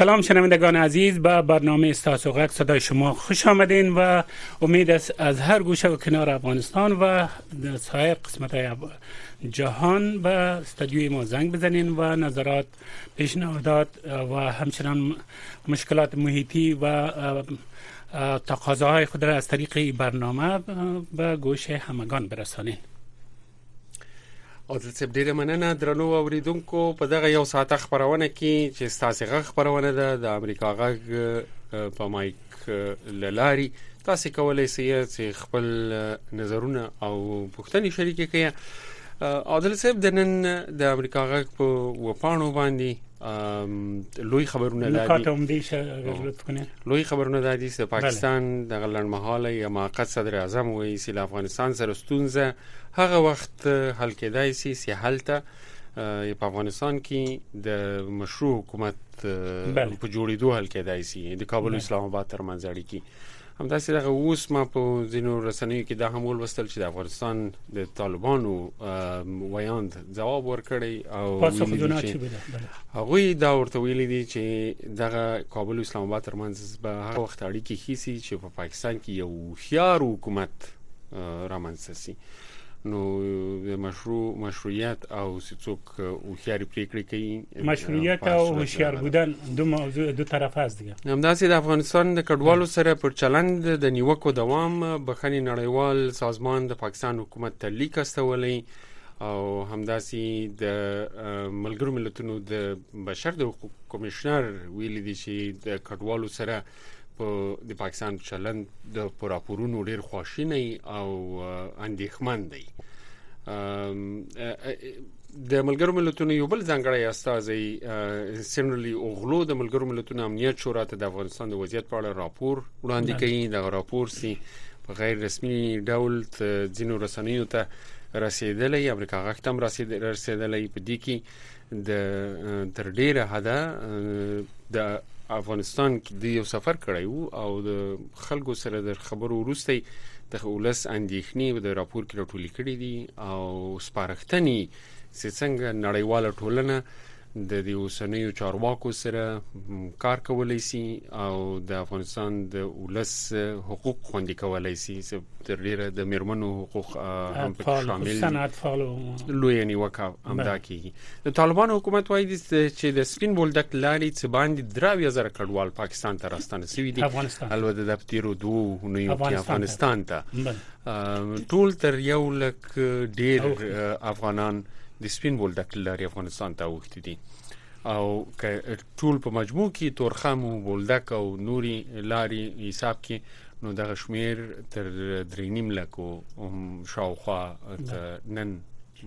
سلام شنوندگان عزیز به برنامه استاس و غک صدای شما خوش آمدین و امید است از هر گوشه و کنار افغانستان و سایر قسمت های جهان به استادیوی ما زنگ بزنین و نظرات پیشنهادات و همچنان مشکلات محیطی و تقاضاهای خود را از طریق این برنامه به گوش همگان برسانید عادل صاحب ډیره مننه درنو اوریدونکو په دغه یو ساعت خبرونه کې چې ستاسو غږ خبرونه ده د امریکا غږ په مایک لاري تاسو کولای شئ چې خپل نظرونه او پوښتنې شریکې کړئ عادل صاحب د نن د امریکا غږ په وپاڼو باندې لوی خبرونه دادي لوی خبرونه دادي چې پاکستان د غلنمحاله یا موقت صدر اعظم وایي چې افغانستان سره ستونزه هغه وخت حل کېدای شي چې حالت په افغانستان کې د مشروع حکومت په جوړیدو حل کېدای شي د کابل او اسلام آباد ترمنځ اړیکې همداسې دغه اوس ما په ځینو رسنیو کې دا هم ولوستل چې د افغانستان د طالبانو ویاند جواب ورکړی او هغه دا ورته ویل دي چې دغه کابل اسلام آباد ترمنځ به هغه وخت اړیکې خېسي چې په پاکستان کې یو خيار حکومت رامنځته شي نو د مشروع مشروعیت او څوک هوښیاري پریکړې کوي مشروعیت او هوښیار بودن دو موضوع دو طرف هست دیگه همداسې د افغانستان د کډوالو سره پر چلند د نیوکو دوام بخښنې نړیوال سازمان د پاکستان حکومت ته لیک استولی او همداسې د ملګرو ملتونو د بشر د حقوقو کمشنر ویلي دي چې د کډوالو سره په د پاکستان چلند د پراپورونو ډیر خواشینی او اندېښمن دی د ملګرو ملتونو یو بل ځانګړی استاذي سنرلی اوغلو د ملګرو ملتونو امنیت شورا ته د افغانستان د وضعیت په اړه راپور وړاندې کوي دا راپور سي په غیر رسمي ډول ځینو رسنیو ته رسیدلې امریکا غاښتم رسیدلې په دې کې د تر ډیره حده د افغانستان کې د یو سفر کړی وو او د خلکو سره د خبرو وروسته د ولس اندېښنې د راپور کې راټولې کړې دي او سپارښتنې چې څنګه نړیواله ټولنه د دې اوسنیو چارواکو سره کار کولای شي او د افغانستان د ولس حقوق خوندي کولای شي چې تر ډیره د میرمنو حقوق هم شامل دي لوی نیوکه همدا کیږي نو طالبان حکومت وایي چې د سپین بولدک لاري چې باندې دراوی زره کډوال پاکستان ته راستانه شوی دي البته د تیرو دوه نو کې افغانستان ته ټول تر یو لک ډیر افغانان د سپین بولدک لاري افغانستان ته وښتي دي او ټول په مجموع کې تورخم او بولدک او نوري لاري حساب کې نو دغه شمیر تر درینیم لکو شاوخوا نن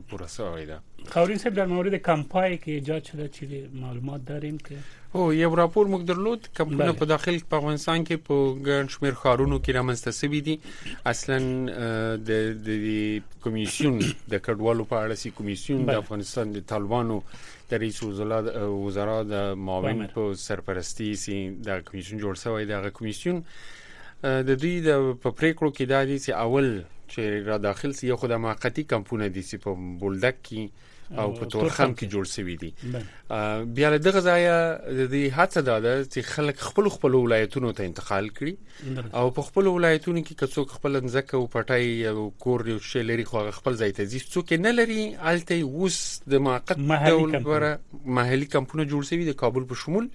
پوره سوی ده. خاورین صاحب در مورد کمپای که ایجاد شده چیزی معلومات داریم که او یو راپور موږ درلود کمپونه په داخل په افغانستان کې په ګڼ شمیر خارونو کې رامنځته شوي دي اصلا د د کمیسیون د کډوالو په اړه سي کمیسیون د افغانستان د طالبانو د رئیس وزرا د معاون په سرپرستی سي د کمیسیون جوړ شوی د کمیسیون د دوی د په پریکړو کې دا دي چې اول چې را داخل سي یو خدای موقتی کمپونه دي چې په بولدک کې او په تورخم کې جوړ شوی دي بیا له دغه ځایه د دې هڅه دا ده چې خلک خپل خپل ولایتونو ته انتقال کړي او په خپل ولایتونو کې کڅوک خپل ځکه او پټای او کور یو شی لري خو خپل ځای ته ځي څوک نه لري الته اوس د موقت ډول غره محلي کمپونه جوړ شوی د کابل په شمول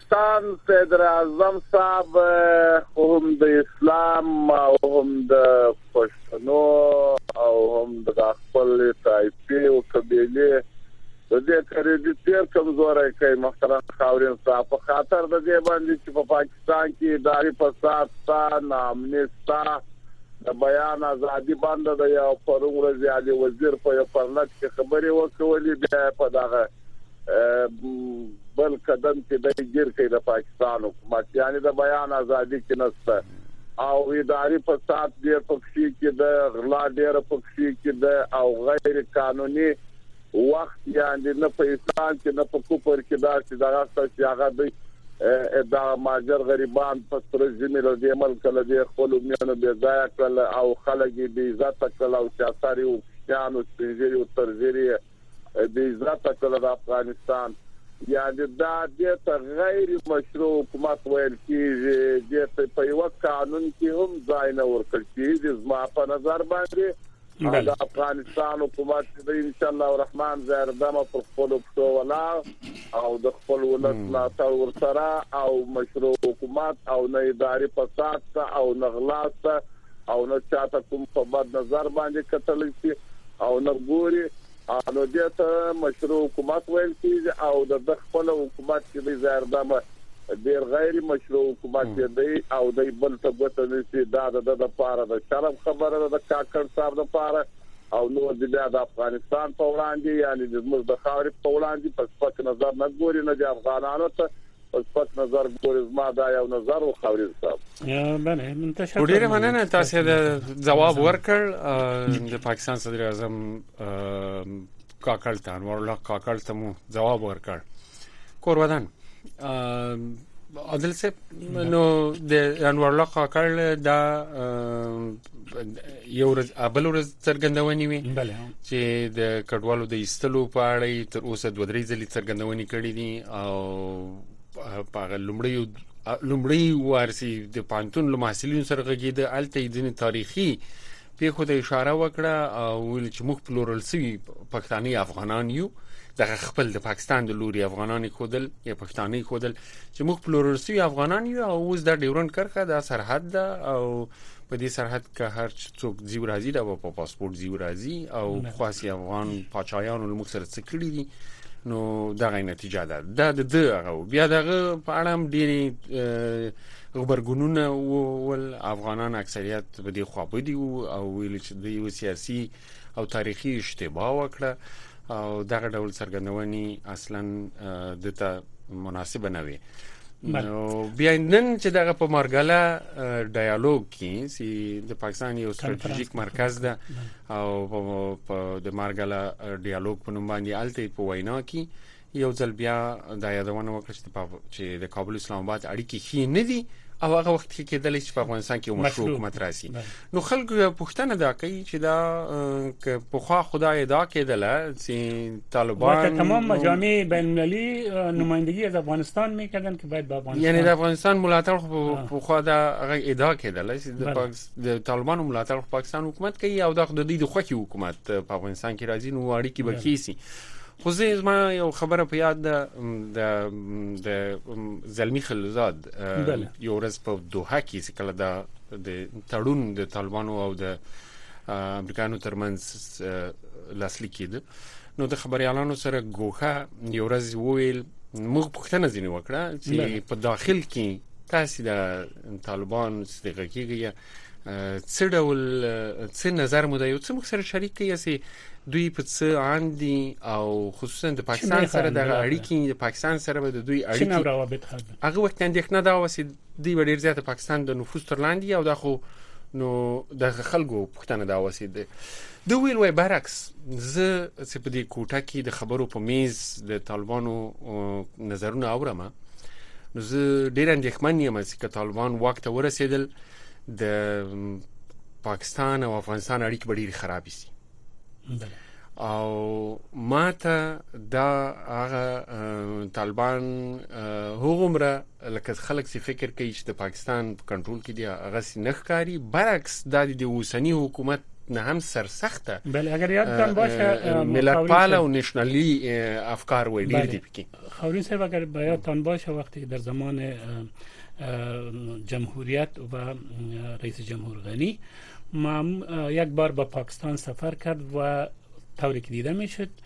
پاکستان صدراعظم صاحب خو هم د اسلام او هم د پښتنو او هم د خپل طایفې او قبیلې د دې کریډیټ ډېر کمزوری کوي محترم خاورین صاحب په خاطر د دې باندې چې په پاکستان کې اداري فساد شته ناامني شته د بیان ازادي بنده ده او پرون ورځ علي وزیر په یو پرلت کې خبرې وکولې بیا په دغه بل قدم چې د ګیر کې د پاکستان حکومت یعنی د بیان ازادي کې نشته او اداري فساد ډیر پکې کې د غلا ډیر پکې کې د او غیر قانوني وخت یعنی نه په ایسان کې نه په کوپر کې دا چې دغه څه چې هغه دی دا ماجر غریبان په ستر زمي له دې ملک له دې خپل میانو بې ځای کړل او خلګي بې عزت کړل او چې اثر یو ځانو سپینځري او ترځري بې عزته کړ د افغانستان یعنی دا دته غیر مشروع حکومت ویل کیږي دته په یو قانون کې هم ځای نه ورکړ کیږي زما په نظر باندې د افغانستان حکومت د ان شاء الله الرحمن زردمه پر خپل پښو ولا او د خپل ولس ملاتړ ورسره او مشروع حکومت او نه اداري فساد او نغلاست او نه چاته کوم په بد نظر باندې کتل شي او نه ګوري نو دې ته مشروع حکومت ویل کیږي او د د خپل حکومت چې دی ظاهر دمه ډیر غیر مشروع حکومت دی او د بل ته ګوته نشي دا د د لپاره د شرم خبره ده د کاکړ صاحب لپاره او نو د بیا د افغانستان په وړاندې یعنی د موږ د خاورې په وړاندې په سپک نظر نه ګوري نه د افغانانو ته په سپک نظر ګوري زما دا یو نظر و خاورین صاحب بله منتشر ډیره مننه تاسو د جواب ورکړ د پاکستان صدر اعظم کاکړ ته انور الله کاکړ ته مو جواب ورکړ کور ودان عادل صاحب نو د انور الله کاکړ دا یو ورځ ابل ورځ څرګندونې وي چې د کډوالو د ایستلو په اړه تر اوسه دوه درې ځلې څرګندونې کړې دي او په هغه لومړی لومړی وارسي د پانتون له محصلینو سره غږید الته دین تاریخي پیښو ته اشاره وکړه او ویل چې موږ پلورل سوي پښتاني افغانان یو دغه خپل د پاکستان د لوري افغانان خودل یا پښتاني خودل چې موږ پلورل سوي افغانان یو او اوس د ډیورن کرخه د سرحد ده او په دې سرحد که هر څوک ځي راځي دا په پاسپورت ځي راځي او خاصي افغان پاچایانو له موږ سره څه کړی دي نو دغه نتیجه ده دا د دغه بیا دغه په اړه هم ډېری غبرګونونه ول افغانان اکثریت په دې خوابدي او ویل چې د یو سیاسي او تاریخي اشتباه وکړه او دغه ډول څرګندونی اصلا دته مناسب نه وي نو بیا نن چې دغه په مارګلا ډایالوګ کې چې د پاکستان یو ستراتیژیک مرکز ده او په د مارګلا ډایالوګ په نوم باندې الته په وینا کې یو ځل بیا دا یادونه وکړه چې د کابل اسلام آباد اړیکې خې نه دي او هغه وخت کې کېدل چې په افغانستان کې یو مشروع حکومت راسي نو خلک پښتنه دا کوي چې دا که په خوا خدای ادا کېدله چې طالبان تمام مجامع بین المللی نمایندګي از افغانستان میکردن که باید به افغانستان یعنی د افغانستان ملاتړ په خوا دا هغه ادا کېدله چې د پاکستان د طالبان ملاتړ په پاکستان حکومت کوي او دا د دوی د خوخي حکومت په افغانستان کې راځي نو اړیکی به کیسي خو زه زما یو خبره په یاد ده د د زلمی خلیلزاد یو ورځ په دوحه کې چې کله دا د تړون د طالبانو او د امریکانو ترمنځ لاسلیک کېده نو د خبريالانو سره ګوخه یو ورځ وویل موږ پښتنه ځینې وکړه چې په داخل کې تاسو د طالبان ستګه کیږي څه ډول څه نظر مو دی او څه موږ سره شریک کړئ چې دوی په څه آن دي او خصوصا د پاکستان سره د اړیکې د پاکستان سره به د دوی اړیکې روابط هغه وخت اندېښنه دا و چې دوی ډېر زیات پاکستان د نفوذ تر لاندې او دا خو نو د خلکو پښتنه دا وسید ده وویل وایي برعکس زه چې په دې کوټه کې د خبرو په میز د طالبانو نظرونه اورم نو زه ډیر اندېښمن یم چې که طالبان واک ته ورسېدل د پاکستان او افغانستان اړیکې به ډېرې خرابې شي او ماته دا هغه طالبان هغومره لکه خلک چې فکر کوي چې د پاکستان په کنټرول کې دی هغه سي نه ښکاری برعکس دا د اوسنی حکومت نه هم سرسخته بله اگر یادتان باشه ملت پال و نشنالی افکار و دیر دی بکی خوری صاحب اگر بیادتان باشه وقتی در زمان جمهوریت و رئیس جمهور غنی ما یک بار به پاکستان سفر کرد و طوری که دیده می شد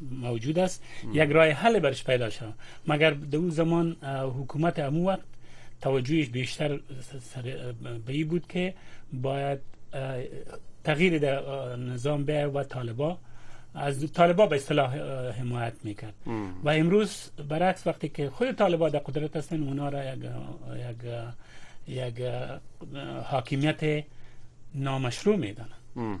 موجود است یک راه حل برش پیدا شد مگر در اون زمان حکومت امو وقت توجهش بیشتر به این بود که باید تغییر در نظام به و طالبا از طالبا به اصطلاح حمایت میکرد و امروز برعکس وقتی که خود طالبا در قدرت هستن اونا را یک یک یک حاکمیت نامشروع میدانند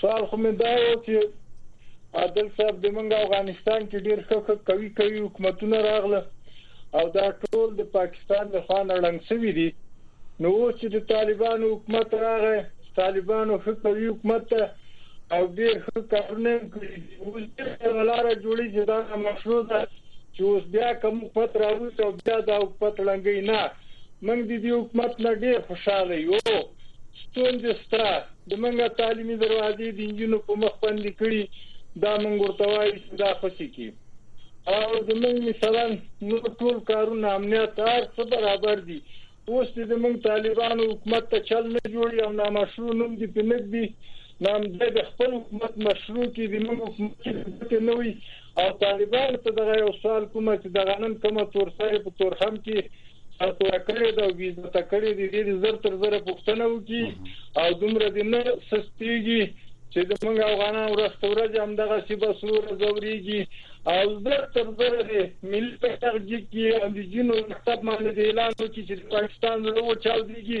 سوال خو مې دا و چې عادل صاحب د منګ افغانستان کې ډیر ښه ښه کوي کوي حکومتونه راغله او دا ټول د پاکستان د خوا نه ړنګ شوي دي نو اوس چې د طالبانو حکومت راغی طالبانو ښه کوي حکومت ته او ډیر ښه کارونه هم کړي دي اوس ډیر سمه لاره جوړي چې دا مشروع ده چې اوس بیا که موږ پت راوځي او بیا دا حکومت ړنګوي نه موږ د دې حکومت نه ډیر خوشحاله یو ستونزې شته د مونږ تعلیمي دروازې د نجونو په مخ بندې کړي دا مونږ ورته وایو چې دا خوشې کړي او د مونږ مثلا نور ټول کارونه امنیت هر څه برابر دي اوس دې د مونږ طالبانو حکومت ته چل نه جوړي او نامشروع نوم دې پې نږدي نام دی د خپل حکومت مشروع کې د مونږ حکومت کې د ګوتې نه وي او طالبانو ته دغه یو سوال کومه چې دغه نن کومه تورسه یې په تورخم کې سرتوره کړې ده او بیزته کړې دي دې زر تر زره پوښتنه وکړي او دومره دې نه سستیږي چې د موږ افغانان ورځ تر ورځې همدغسې بس وروره ځورېږي او زر تر زره دی ملي بیرغ جګ کړي او د ځینو مکتب باندې د اعلان وکړي چې د پاکستان زړه وچاودېږي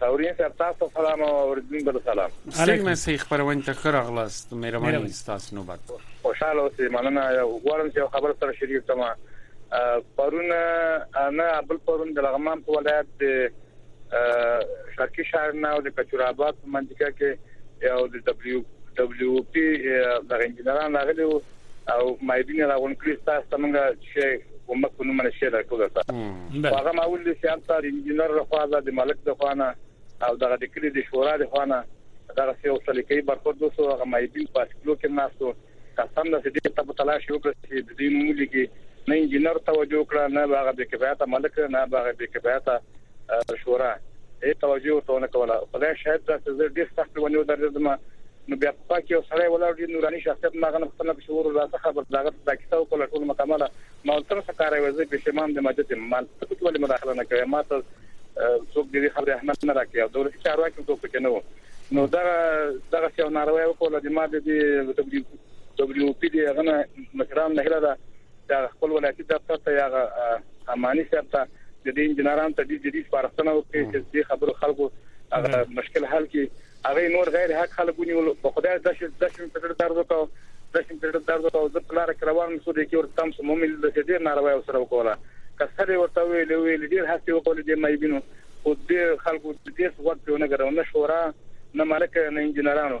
تورین صاحب تاسو سلام او اوریدونکو بل سلام علیکم سي خبرونه ته خره غلاست مهرباني تاسو نوبت خوشاله اوسئ مننه غواړم چې خبر سره شریک کړم پرون انا بل پرون د لغمان په ولایت د شرقي شهر نه او د کچور آباد په منطقه کې یو د دبليو دبليو پی د انجنیران راغلي او مایدین راغون کړی تاسو ته موږ چې کومه کو نو منه شي راکو درته هغه ماول دي چې تاسو انجنیر له خوا د ملک د خوانه او دغه د کلی د شورا د خوانه دغه یو سلیقې برخورد وسو هغه مایدین په اسکلو کې ناستو تاسو د دې ته په تلاش یو کړ چې د دې نومولي کې نه انجنیر توجه کړه نه هغه د کفایت ملک نه هغه د کفایت شورا هیڅ توجه ورته ونه کوله خدای شاید تاسو زه ډیر سخت ونیو درځم نو بیا په کې یو سړی ولاړ دی نوراني شخصیت ما غنه خپل په شعور راته خبر داغه د کیسه او کله ټول مکمله ما تر څه کار وځي په شمام د مدد ما ته ټول مداخله نه کوي ما ته څوک دې خبره اهمیت نه راکړي او دولتي چارواکي څوک پکې نه وو نو دا دغه څه ناروي وکول د ما د دبليو پی دی غنه مشران نه هله د خپل ولایتي دفتر ته یا اماني صاحب ته د دې انجنیرانو ته د جدي سپارښتنه وکړي چې د خبرو خلکو هغه مشکل حل کړي هغه نور غیر حق خلکو نیول په خدای د شې د شې په ډېر درد وکاو د شې په ډېر درد وکاو د پلار کروان سو د کې ور تم سو مومل د شې ډېر ناروا او سره وکولا کسره ورته ویل ویل ډېر هڅه وکول د مې بینو خو د خلکو د دې څه وخت نه غره نه شورا نه مالک نه انجنیرانو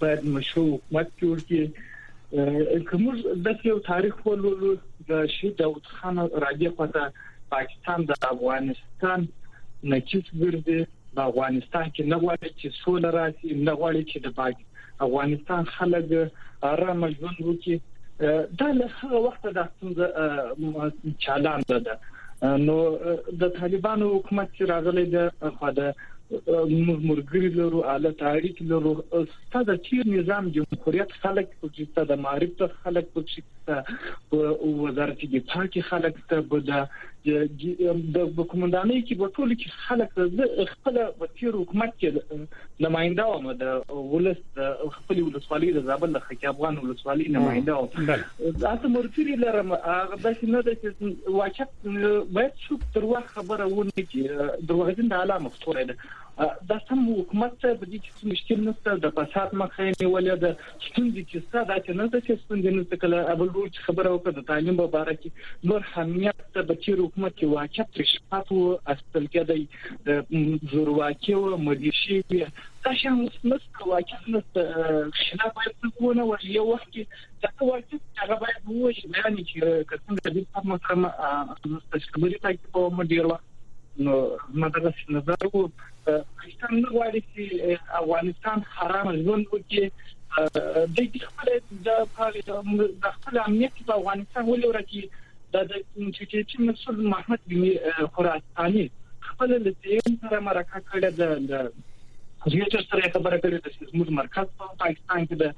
باید مشروع حکومت جوړ کړي که موږ د یو تاریخ ولولو د شهید داوود خان راجه پته پاکستان د افغانستان نچیس ګرځي د افغانستان کې نه غواړي چې سوله راشي نه غواړي چې د باج افغانستان خلک آرام ژوند وکړي دا له هغه وخت د ستونزه چالان ده نو د طالبانو حکومت چې راغلی د خو د موږ مرګري لرو اله تاریخ لرو ستاسو د تیر نظام جمهوریت خلک پکې ستاسو د معارف ته خلک پکې ستاسو وزارت د پاکي خلک ته بل د حکومتدانۍ کې په ټولو کې خلک د خپل تیر حکومت کې نماینده وم د ولس خپل ولسوالۍ د زابل د خکې افغان ولسوالۍ نماینده وم تاسو مرګري لرم هغه د نه د واچ باید څوک درواغ خبره ونه کړي درواغجن د الله مختوره ده دا سم حکومت ته د دې چې مشکل نشته د فساد مخه نیولې ده ستونزې چې ستا دا چې نه ځکه ستونزې نشته کله ابل روز چې خبره وکړه د تعلیم په اړه کې نور حمیت ته د چیر حکومت کې واقعیت تشکیلات وو اصل کې د زورواکي او ملیشي دا شان اوس نشته واقعیت نشته خلاف باید څه ونه وایي یو وخت دا وایي چې هغه باید ووایي بیان چې کله چې د کوم سره مستشفې ته کې په مو ډیر وخت نو مدغه نظر وو پاکستان نه غواړي چې افغانستان حرام ژوند وکړي د دې خپل د خپل امنیت په افغانستان ولې ورکی د چې چې مسعود محمد بن خراساني خپل له سیم سره مرکه کړې ده د ریټر سره خبره کړې ده چې زموږ مرکز په پاکستان کې ده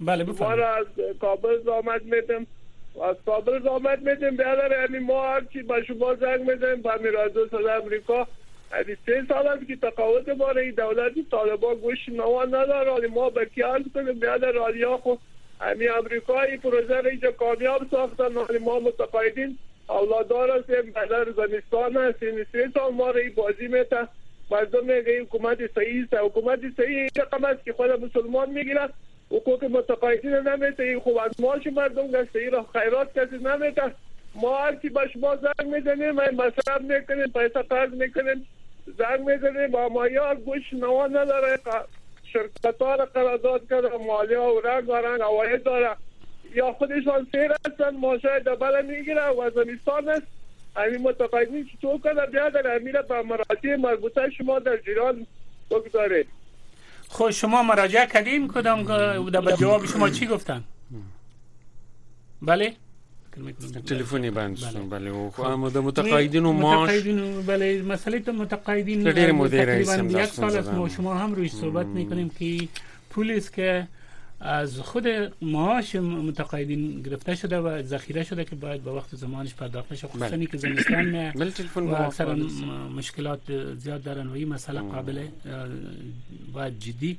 بله بفرمایید ما از کابل زحمت میدم از کابل زحمت میدیم برادر یعنی ما هر چی به شما زنگ میزنیم به میرا دوست از امریکا یعنی سه سال است که تقاوت ما را دولت طالبان گوش نوا نداره ما به کی عرض کنیم برادر رالیا خو یعنی امریکا این پروژه را اینجا کامیاب ساختن ما متقاعدین اولادارا صیب ډالر زمستان است این سه سال ما غی بازی میته مردم میگه ای حکومت صحیح است حکومت صحیح ای رقم است که خود مسلمان میگیره حقوق متقاعدین نمیته ای خوب از معاش مردم گشته ای را خیرات کسی نمیته ما هرچی به شما زنگ میزنیم ای مصرف میکنیم پیسه قرض میکنیم زنگ میزنیم اما یار گوش نوا نداره شرکتها را قرارداد کرده مالیه و رنگ و رنگ عواید داره یا خودشان فیل هستند ماشای دبله میگیره و زمستان است امی متقاعدین چطور کنه بیادر امی را به مراجع مربوطه شما در جریان بگذارید خو شما مراجعه کردین کدام در جواب شما چی گفتن بله تلفوني بند شو بله او خو هم د متقاعدینو معاش متقاعدینو بله مسئله تو متقاعدین تقریبا یک سال است ما شما هم روی صحبت میکنیم که پولیس که از خود معاش متقاعدین گرفته شده و ذخیره شده که باید به وقت زمانش پرداخت بشه خصوصا بله. که زمستان و اکثر مشکلات زیاد دارن و این مسئله قابل باید جدی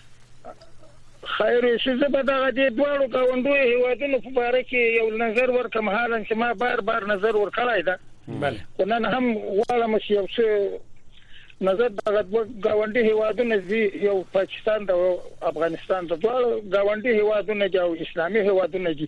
خیر شي زه به دغه دې دواړو کاوندو هیوادونو په باره کې یو نظر ورکم حالا چې ما بار بار نظر ورکړای دا بله خو نن هم غواړم چې یو څه نظر دغه دوه گاونډي هیوادونه دي یو پاکستان او افغانستان د دوه گاونډي هیوادونه دي او اسلامي هیوادونه دي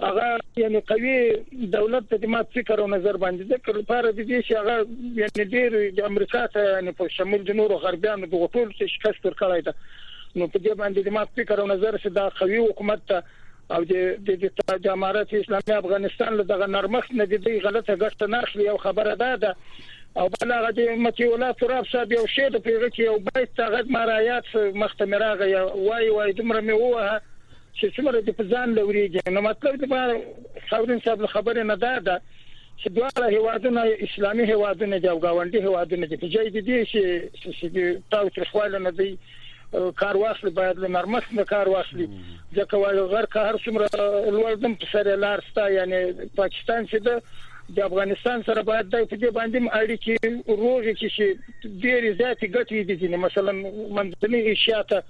هغه یعنی قوي دولت ته د مات فکر او نظر باندې ذکر لپاره د دې چې هغه یعنی ډیر د امریکا ته یعنی په شمول د نورو غربیانو د غټول څخه شکست ورکړای دا نو په دې باندې د مات فکر او نظر چې دا قوي حکومت ته او د د امارات اسلامي افغانستان له دغه نرمښت نه د دې غلطه ګټه نه اخلي او خبره ده ده او بل هغه د مکی الله تراب صاحب یو شی د پیغه کې یو بیت هغه ما رايات مختمراغه وای وای دمر مې وه چې څومره دې په ځان لورېږي نو مطلب دې په خاورین صاحب له خبرې نه دا ده چې دواړه هیوادونه اسلامي هیوادونه دي او گاونډي هیوادونه دي په ځای دي دي چې تاو تر خواله نه دی کار واخلي باید له نرمښت نه کار واخلي ځکه وایي غر که هر څومره لوړ دم په سره لار ستا یعنی پاکستان چې ده د افغانستان سره باید د دې باندې اړیکې روغې شي چې ډېر زیات ګټې دي مثلا منځنۍ ایشیا ته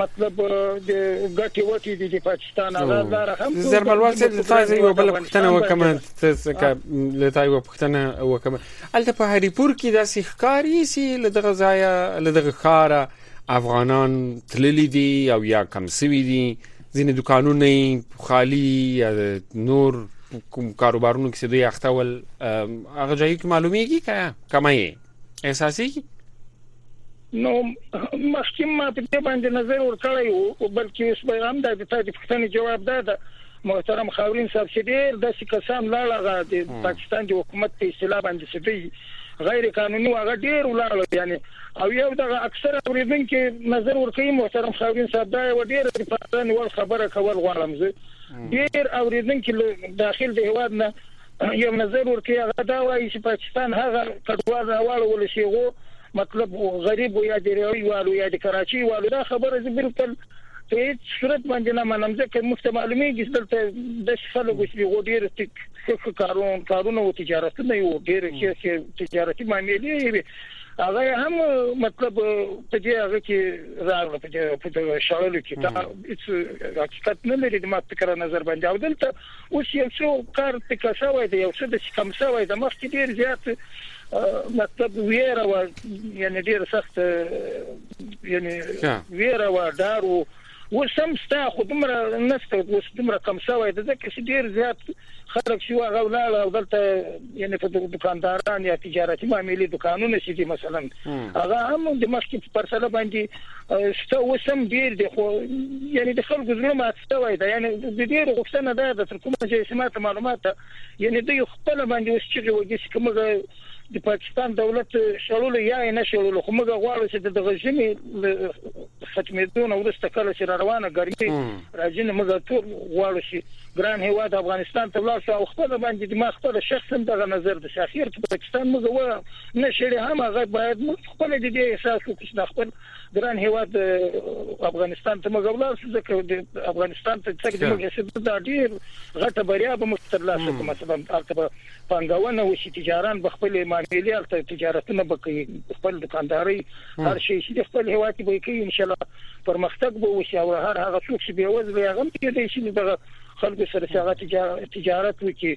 مطلب د ګټي وټي دي چې پاکستان هغه لار هم زرملوال چې د تاسو یو بل پښتنه وکم تاسو کا له تاسو یو پښتنه وکم الته په هریپور کې د سیخکاری سي له دغه ځای له دغه خار افغانان تللی دي او یا کم سوي دي ځینې دکانونه خالی یا نور کوم کاروبارونو کې دوی اخته ول هغه ځای کې معلومیږي کمه احساسي نو مخکې ما په دې باندې نظر ورکړی او بلکې اوس به هم د تاسو پوښتنې جواب دا ده محترم خاورین صاحب چې ډېر د کسان لاړه د پاکستان د حکومت په اصطلاح باندې چې دی غیر قانوني واغه ډېر ولاړ یعنی او یو دغه اکثر اوریدونکو نظر ورکړي محترم خاورین صاحب دا یو ډېر د پاکستان ول خبره کول غواړم زه ډېر اوریدونکو داخل د هواد نه یو نظر ورکوي هغه دا وایي چې پاکستان هغه کډوال راواړول شي غو مطلب غریب یا د ریوي والو یا د کراچي والو دا خبره زه بالکل په هیڅ صورت باندې نه منم ځکه موږ ته معلومیږي چې دلته د خلکو چې غو ډیر څه کارون کارونه او تجارتونه یو ډیر چې تجارتي معاملې وي هغه هم مطلب په دې هغه کې راغله په دې په شړلو کې دا هیڅ حقیقت نه لري د ما فکر نظر باندې او دلته اوس یو څو کار تکا شوی دی یو څه د کم شوی د مخکې ډیر زیات مطلب ویره و یعنی ډیر سخت یعنی ویره و ډار و اوس هم ستا خو دومره نشته اوس دومره کم شوی د ځکه چې ډیر زیات خلک شو هغه ولاړ او دلته یعنی په دکانداران یا تجارتي معاملې دکانونه چې دي مثلا هغه هم د مخکې په پرسله باندې شته اوس هم ډیر دي خو یعنی د خلکو زړه مات شوی ده یعنی د ډیر غوښتنه ده د تر کومه چې سمات معلومات ده یعنی دوی خپل باندې اوس چې وږي چې کومه د پاکستان دولت شړول یا نه شړول خو موږ غواړو چې د دغه ژمي ختمېدو نه ورسته کله چې روانه ګرمي راځي نو موږ ټول غواړو چې ګران هیواد افغانستان ته لاړ شو خپل باندې د ما خپل شخصا دغه نظر د شاخیر ته پاکستان موږ و نه شړي هم هغه باید خپل د دې احساس وکړي خپل ګران هیواد افغانستان ته موږ ولاړ شو ځکه د افغانستان ته څنګه موږ هیڅ د ډیر غټه بریا به موږ تر لاسه کوم مثلا البته به پنګونه او شي تجاران به خپل معاملې البته تجارتونه به کوي خپل دکانداري هر شي چې خپل هیواد به کوي ان شاء الله پرمختګ به وشي او هر هغه څوک چې به وځي هغه کې د شي دغه خلکو سره چې هغه تجارت وکړي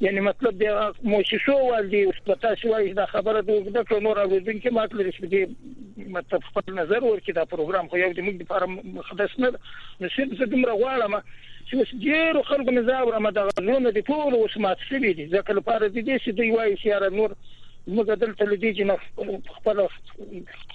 یعنی مطلب د موسسو والي په تاسو وایي دا خبره د وګړو ټول نور اوریدونکو ماته لري چې دې مطلب خپل نظر ورکړي دا پروګرام خو یو د موږ لپاره مقدس نه نو چې زه دومره غواړم چې اوس ډیر خلکو نه زاور ما د غزونه د ټول اوس مات شوی دي ځکه لپاره دې چې دوی وایي چې یاره نور موږ دلته لدی چې خپل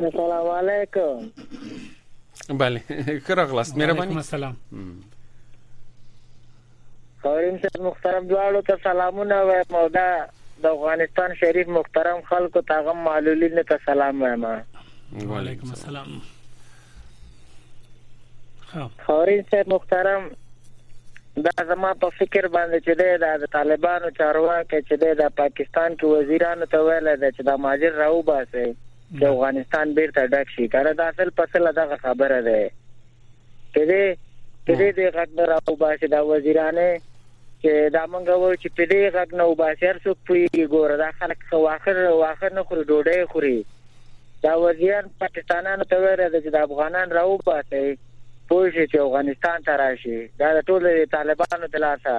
السلام علیکم بله خیر اغلاست مهرباني السلام خوریم صاحب محترم دواړو ته سلامونه وایم او دا د افغانستان شریف محترم خلکو ته غم معلولینو ته سلام وایم وعلیکم السلام خورین صاحب محترم دا زما په فکر باندې چې دا د طالبانو چارواکي چې دا پاکستان کې وزیرانو ته ویل دا چې دا ماجر راو باسي چې افغانستان بیرته ډک شي کله دا اصل پسله دغه خبره ده چې دې چې دې غږ راو باسي دا وزیرانه چه دا مونږ وایو چه پدی غږ نه اوباسی هر څوک پوهیږی ګوره دا خلک خه واخه واخه نه خوری ډوډی خوری دا وزیران پاکستانانو ته ویلی ده چه دا افغانان را اوباسی پوه شی چه اوغانستان ته راشی دا د ټول د طالبانو د لاسه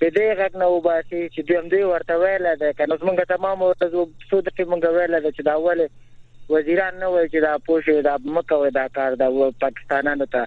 پدی غږ نه اوباسی چه دوی هم دوی ورته ویلی ده کنه اوس مونږ تمام ورځ څو دفعه مونږ ویلی ده چه دا ولی وزیران نه وای چه دا پوه شی دا مکوی دا کار دا پاکستانانو ته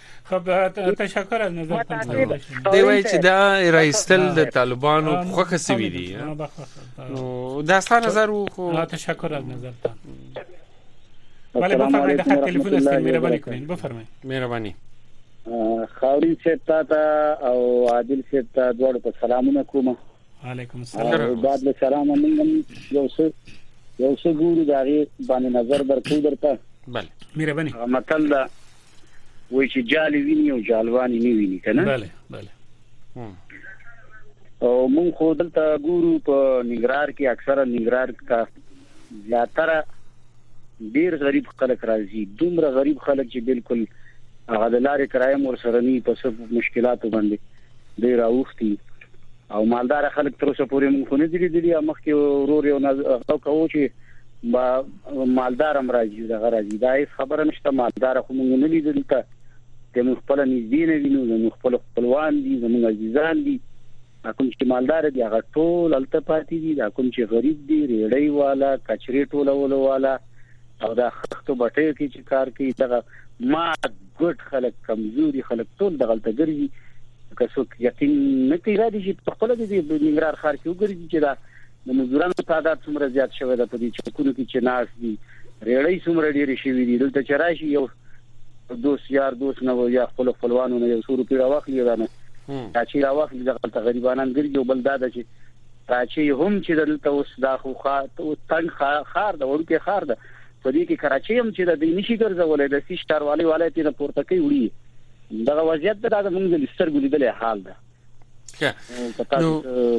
خب تشکر از نظر دی وای چې دا رئیسل د طالبانو په خوخه سوي دي نو دا ستاسو نظر وو خو تشکر از نظر تا بله بفرمایئ د خط ټلیفون است مهرباني کړئ بفرمایئ مهرباني خاورین صاحب تا ته او عادل صاحب ته دواړو ته سلامونه کوم علیکم السلام بعد له سلام موږ یو څه یو څه ګورو دا غي باندې نظر درکو درته بله مهرباني متل دا وای چې جال ویني او جالوان یې نه ویني کنه بله بله او مونږ خو دلته ګورو په ننګرهار کې اکثره ننګرهار کا زیاتره ډیر غریب خلک راځي دومره غریب خلک چې بالکل هغه د لارې کرایه مور سره نه په سب مشکلاتو باندې ډېر اوښتي او مالدار خلک تر اوسه پورې مونږ خو نه دي لیدلي او مخکې ورور یو هغه کوو چې با مالدار هم راځي دغه راځي دا هیڅ خبره نشته مالدار خو مونږ نه لیدل ته ته مونږ خپل نږدې نه وینو زموږ خپل خپلوان دي زموږ عزیزان دي کوم چې مالدار دي هغه ټول الته پاتې دي دا کوم چې غریب دي ریړی والا کچري ټولولو والا او دا خښتو بټې کې چې کار کوي دغه ماد ګډ خلک کمزوري خلک ټول دغلت ګرځي که څوک یقین نه کوي دا دي چې په خپل د ننګرهار ښار کې وګرځي چې دا د مزدورانو تعداد څومره زیات شوی دی په دې چوکونو کې چې ناس دي ریړۍ څومره ډېرې شوې دي دلته چې راشي یو دوست یار دوست نه یا خپل خپلوانو نه یو څو روپۍ راوخلي دا نه دا چې راوخلي دغلته غریبانان ګرځي او بل دا ده چې دا چې هم چې دلته اوس دا خو خار تنګ خار د وړوکې خار ده په دې کې کراچۍ هم چې د دې نشي ګرځولای د سیش ښاروالۍ والي ترې نه پورته کوي وړي دغه وضعیت به دا موږ د سترګو لیدلې حال ده نو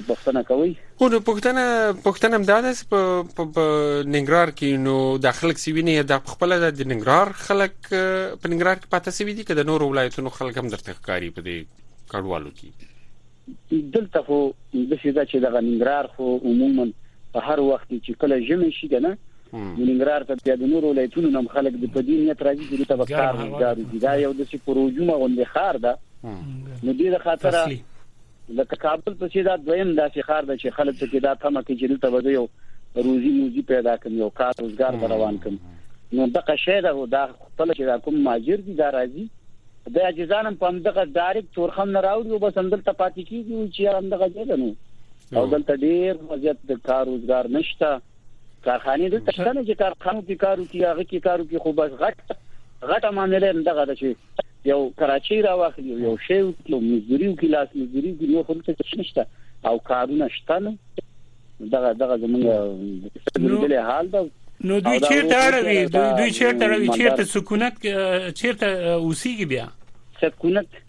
بښنه کوي او نو پښتنه پښتنه دا ده په ننګرهار کې نو د خلک سیوینه د خپل د ننګرهار خلک په ننګرهار کې پاتې سوي دي کله نور ولایتونو خلک هم درته ښکاری په دې کډوالو کې دلته خو د څه ده چې دغه ننګرهار خو عموما په هر وخت چې کله ژمي شي کنه ننګرهار ته بیا د نورو ولایتونو نم خلک د پدې نیت راځي چې دلته به کار وکړي دا یو د څه پروژومه غونډه خار ده نو دې د خاطر لکه کابل په سیدا دویم داسې خار ده چې خلک ته دا تمه کوي چې دلته به یو روزي موزي پیدا کوي او کار روزګار روان کوي نو دغه شی دا خپل چې کوم ماجر دي دا راځي د عاجزان هم په همدغه ډایرکټ تورخم نه راوړي او بس همدلته پاتې کیږي او چې همدغه دی نو او دلته ډیر وضعیت د کار روزګار نشته کارخانه دلته شته نه چې کارخانه کې کارو کې هغه کې کارو کې خو بس غټ غټه معاملې همدغه ده چې یو کراچۍ را واخلي یو شی او مزدوري او کلاس مزدوري نو خو څه نشته او کارونه شته نه دغه دغه زمونږ لیدلې حال ده نو دوی چیرته اړوي دوی دوی چیرته اړوي چیرته سکونت چیرته اوسېږي بیا سکونت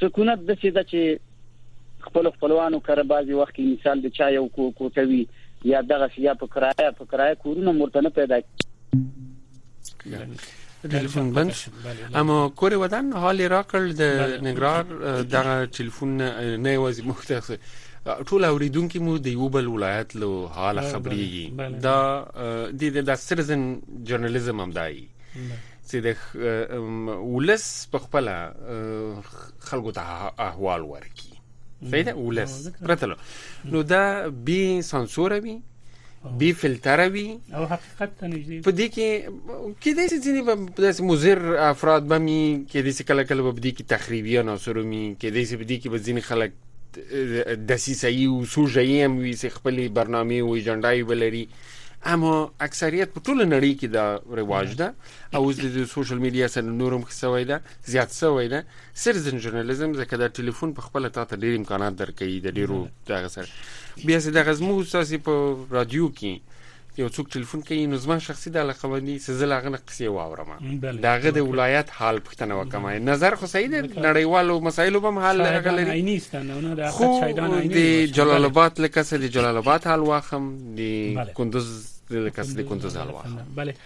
سکونت د څه د چې خپل خپلوانو کړه بازي وخت کې مثال د چا یو کوټوي یا دغه یا په کرایه په کرایه کورونه مرتنه پیدا تلفن بند شو اما کور ودان حال راکړ د نګرار دغه تلفن نه یوازې مخته ټول اوریدونکو مو د یو بل ولایت له حال خبريږي دا د د سټریزن جرنالیزم هم دی چې د ولس په خپل خلکو ته احوال ورکي صحیح ده ولس پرته له نو دا بي سانسور وي بي فلتر وي او حقیقت ته نږدې په دې کې کې د ځینې په داسې مضر افراد به مي کې د څه کله کله په دې کې تخریبي عناصر مي کې د څه په دې کې به ځینې خلک دسیسایي او سوژایي هم وي چې خپل برنامه او ایجنډای ولري اما اکثریت په ټوله نړۍ کې دا رواج ده او د سوشل میډیا سره نورم خسوي ده زیات سوي ده سیټیزن جرنالیزم ځکه دا ټلیفون په خپل تا ته ډیر امکانات درکوي د ډیرو دغه سره بیا سي دغه زمو ساسي په رادیو کې یو څوک ټلیفون کوي نو زما شخصي د علاقه باندې سزل هغه نه قصې واورم داغه د ولایت حال پښتنه وکم نظر خو سید نړیوالو مسایلو به حال غلري عیني ستنه نه د شایدان عیني د جلال آباد لکه سره د جلال آباد حال واخم د کندوز لکه سره د کندوز حال واخم بله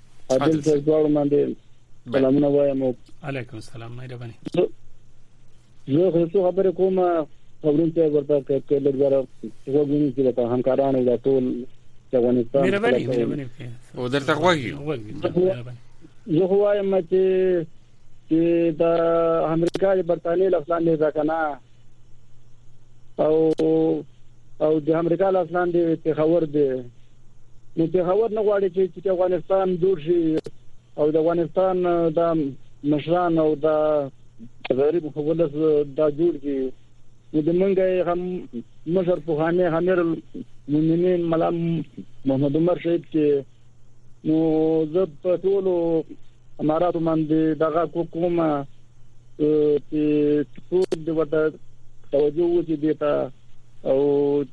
عادل صاحب دواړو باندې سلامونه وایم علیکم السلام مهرباني زه خو څه خبرې کوم خبرون ته ورته کې لږه وګورم چې له همکارانو د ټول د افغانستان مهرباني مهرباني او درته غواګي زه خو وایم چې چې د امریکا د برتانیې لفظان نه ځکنه او او د امریکا لفظان د تخور دی نو پېښور نه غواړي چې چې افغانستان جوړ شي او د افغانستان د مشران او د غریب ولس دا جوړ دي نو د منګه هم مشر په خانه امیر المؤمنین ملام محمد عمر شهید کې نو زه په ټولو اماراتو باندې دغه کومه چې ټول د وته توجه وکړي دیتا او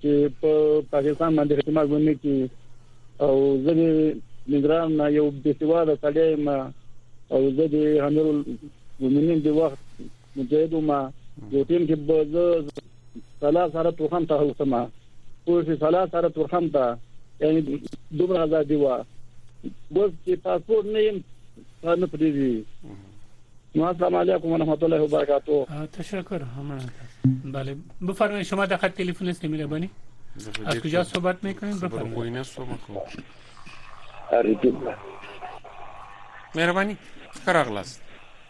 چې په پاکستان باندې اعتماد ونه کړي او زه د نگران نه یو د سیوا د سړی ما او زه د امیر المؤمنین د وخت مجاهد ما یو ټیم کې به زه سلام سره توخم ته هوسما پولیس سلا سره تورخم ته یعنی دومره ازادي و بس چې پاسپورت نه يم نه پریږي نو السلام علیکم ورحمت الله وبرکاته تشکر همه بله بفرمایید شما در خط تلفن هستید مهربانی از کجا صحبت میکنید بفرمایید مهربانی خراغلاست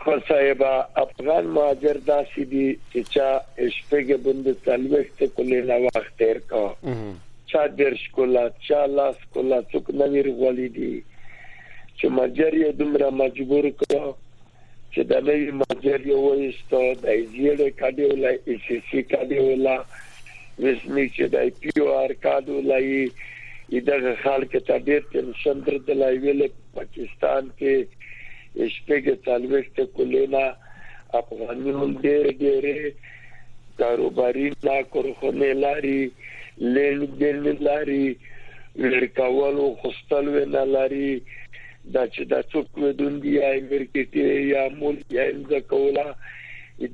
ښه صاحبه افغان مهاجر داسې دي چې چا شپږ بند څلويخت کله لا وخت تیر کا چا ډیر شکولا چا لاس کولا څوک نویر غولې دي چې مجر یې دومره مجبور کړو چې د نوي ماجر یې وایستو د ایزیړې کډې ولا ای سی سی کډې ولا وزنی چې د ای پی او آر کارډ ولا ای دغه خال کې ته ډیر ټینشن در د لایویل پاکستان کې اشپګه تلويشت کولینا افغانیون ډیر ډیر کاروباری نا کورخونه لاري لین دین لاري ورکول او خستل وینا لاري دا چې دا څوک ودون دی یا مرکټي یا مول یا مزکولا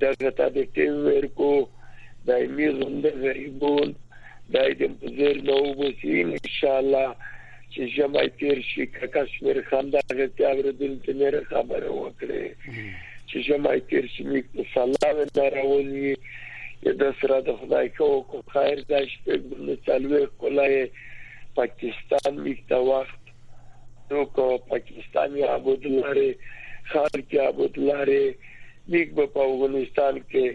دا غتا د ټیم ورکو دا میزون د غریبون دا دې په زیر نو وسی ان شاء الله چې جمعي تیر شي کشمیر خان دا غتیا وردل چې مې خبره وکړي چې جمعي تیر شي مې په سلام دراونی د سره د خدای کو کو خیر داشته ګل څلوي کولای پاکستان میکته وخت دوکو پاکستان یا عبود لاره خار کې عبود لاره لیک به په افغانستان کې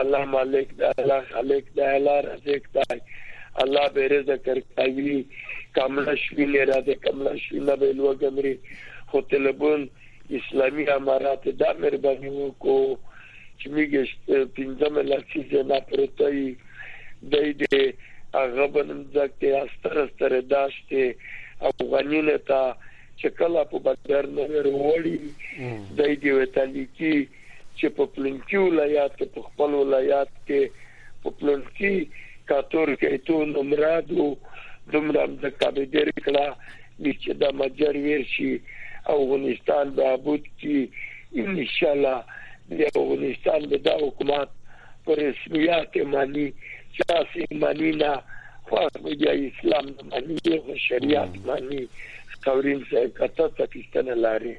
الله مالک د الله خالق د الله رزق دی الله به رزق ورکوي کملا شوی نه را دي کملا شوی نه به لوګمري خو تلبون اسلامي امارات دا مهرباني وکړو چې موږ پنځمه لسیزه نه پرته یی دی د هغه به نوم ځکه استر استر داشت افغانینه ته چې کله په بدر نه وروړي دی دی وتلیکی چې په پلنکی ولایت په خپل ولایت کې په پلونکي کاتور کې تو نمراد او دومره د کابې ډېر کړه چې دا مجر ویر شي افغانستان به ابود کی ان شاء الله د افغانستان د دا حکومت پر رسمیات مانی سیاسي مانی نه خو بیا اسلام مانی او شریعت مانی خاورین صاحب که ته پاکستان لارې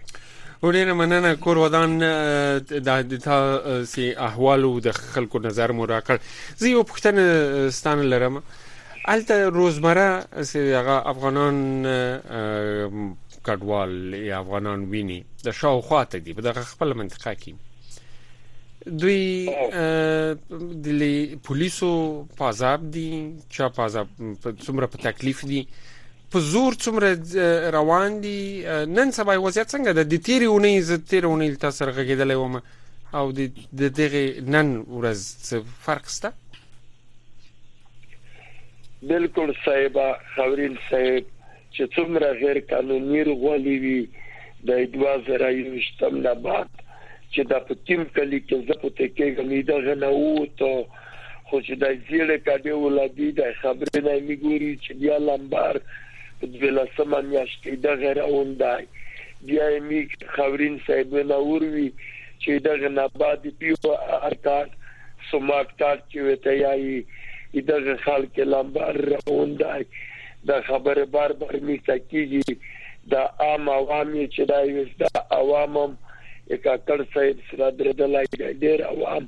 ډیره مننه کور ودان د تاسو احوال او د خلکو نظر مو راکړ زه یو پښتنه ستان لرم الته روزمره هغه افغانان کډوال یا افغانان ویني د شاوخوا ته دی په دغه خپل منطقه کې دوی د پولیسو پازاب دي چا پازاب څومره په تکلیف دي په زور څومره روان دي نن سبا وضعیت څنګه ده د تیرې اونۍ زه تیرې اونۍ له تاسو سره غږېدلی وم او د د دغه نن ورځ څه فرق شته بالکل صاحب خورین صاحب چې څومره غیر قانوني رغولي وي د 2021 نه بعد چې د پتیم کلی کې زه پته کېږم دا غنوو ته خو چې دای زیړې کډې ولادي دای خبرې نه می ګوري چې بیا لمبر په دویلسمه میاشت کې دغه راون دای بیا می خورین صاحب نه وروي چې دغه نه بعد پیو ارتاټ سماک تاټ چې وته یایي دغه خلک لمبر راون دای دا خبره بار بار می تکیږي دا عام عوام چې دا یو دا عوامم اکاکړ صاحب سره درېدلای ډېر عوام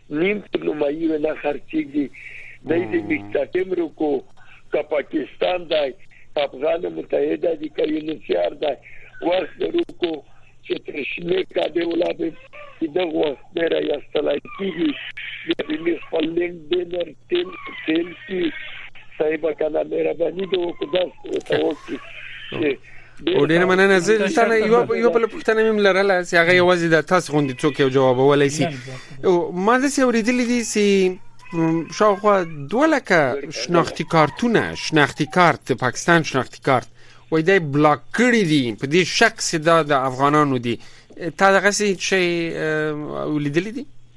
نیم تر نمایی و نه خرچیږي دی دی مستقیم رکو که پاکستان دی که افغان متحده دی که یونسیار دی وخت دی رکو چې تر شنه کاده ولا بیم چې دغه وخت دی را یستلای کیږي بیا بیم خپل لینک بینر تیم تیم کی صاحب کنه مهرباني دې وکړه درس ورته وکړي او ډیر مننه زه تاسو یو یو بل پوښتنه مم لرله چې هغه یوازې د تاسو غوندي څوک یو جواب ولای شي او ما د څه اوریدل دي چې شاوخوا دوه لکه شناختی کارتونه شناختی کارت د پاکستان شناختی کارت وای دی بلاک کړی دي په دې شک چې دا د افغانانو دي تا دغه څه شي ولیدل دي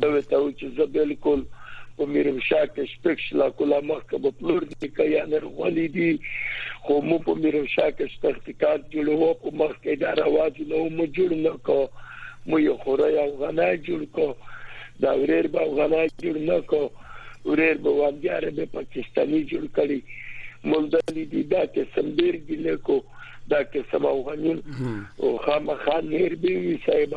ده ورته وویل چې زه بالکل په میرمشاه کې شپږ شلاکو لا مخکې به پلور دي که یا نر غولي دي خو مو په میرمشاه کې شته اختکاک جوړوه په مخ کې دا رواج نه مو جوړ نه کو مو یو خوره او غنا جوړ کو دا وریر به غنا جوړ نه کو وریر به واندې عربي پاکستاني جوړ کړي مولدلی دي دا قسم ډیر دي لیکو دا قسم افغانین او خامخا نیر به وي صاحب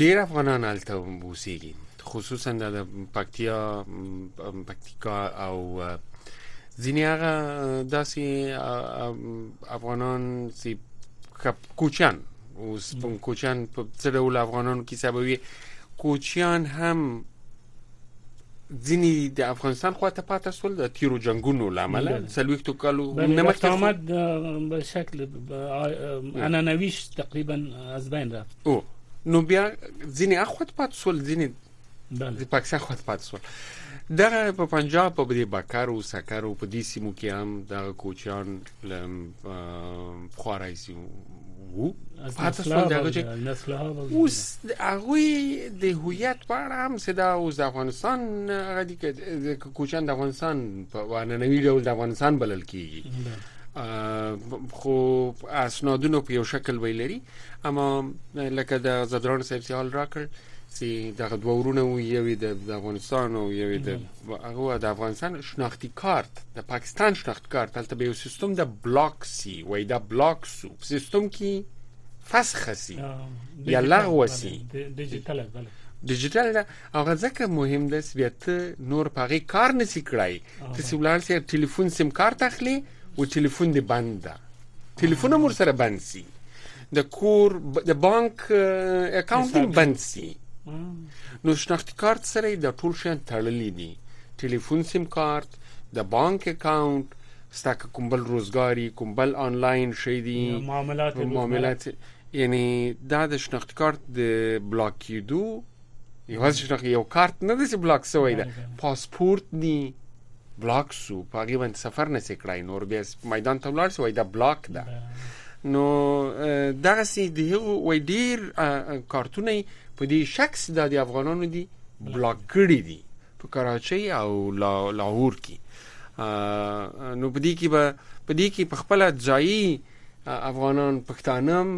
ډیر افغانان هلته اوسېږي خصوصا د پکتیا پکتیکا او ځینې هغه داسې افغانان چې کوچن اوس کوچن په څه ډول افغانانو کې سبوي کوچیان هم ځینی د افغانستان خواته پاتې سول د تیرو جنگونو لامل سلويختو کالو نه مخکې آمد به شکل انانویش تقریبا از بین رفت او نو بیا ځینی اخوت پاتې سول ځینی د پاکستان خواته پاتې سول دغه په پنجاب په دې بکر او سکر او په دې سیمو کې هم د کوچیان پخوا راځي وو پاتې شول دغه چې اوس هغه د هویت په اړه هم صدا اوس د افغانستان هغه دي کوچن د افغانستان په واننوي ډول د افغانستان بلل کیږي خو اسنادونو په یو شکل ویلري اما لکه د زدران صاحب سیال راکړ چې دغه دوه ورونه وو یوې د افغانستان او یوې د هغه د افغانستان شناختی کارت د پاکستان شناختی کارت هلته به یو سیستم د بلاک سی وای دا بلاک سو سیستم کې فسخ سی یا لغو سی ډیجیټل بله ډیجیټل دا هغه ځکه مهم ده چې بیا ته نور پاغي کار نسی کړای ته چې ولر سره ټلیفون سیم کارت اخلي او ټلیفون دی بند ده ټلیفون مور سره بند سی د کور د بانک اکاونټ هم بند سي نو شناختی کارت سره د ټول شان تړلې دي ټلیفون سیم کارت د بانک اکاونټ ستا کوم بل روزګاری کوم بل آنلاین شي دي معاملات معاملات یعنی دا د شناختی کارت د بلاک کیدو یوازې شناخت یو کارت نه دی چې بلاک شوی ده پاسپورت نی بلاک شو په هغې باندې سفر نه سې کړای نور بیا میدان ته ولاړ شوی دا بلاک ده نو دغه سي د هغو وای ډیر کارتونه په دې شخص د افغانانو دي بلاک کړی دي په کراچۍ او لاهور کې نو په دې کې به په دې کې په خپل ځای افغانان پښتانه هم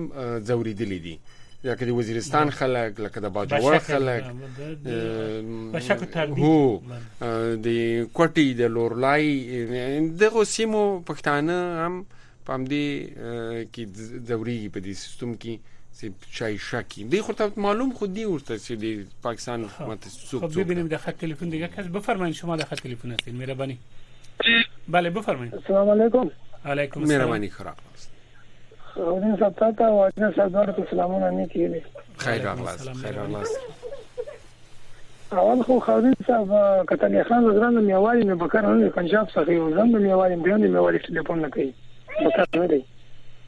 ځوریدلي دي لکه د وزیرستان خلک لکه د باجوړ خلک هو د کوټي د لورلای دغه سیمو پښتانه هم پام دي کې دوري په دې سیستم کې چې چای شکی دی خو ته معلوم خو دی ورته چې د پاکستان حکومت څوک څوک ببینیم د خط تلفن دیگه کس بفرمایید شما د خط تلفن هستین مهربانی بله بفرمایید السلام علیکم علیکم السلام مهرباني خراب است اودین صاحب تا ته واجه صاحب دواړو ته سلامونه نه کېږي خیر راغلاست خیر راغلاست اول خو خاورین صاحب کتل خان وزران د میوالي نه بکر نه پنجاب څخه یو ځم د میوالي بیان د میوالي ټلیفون نه کوي بکر نه دی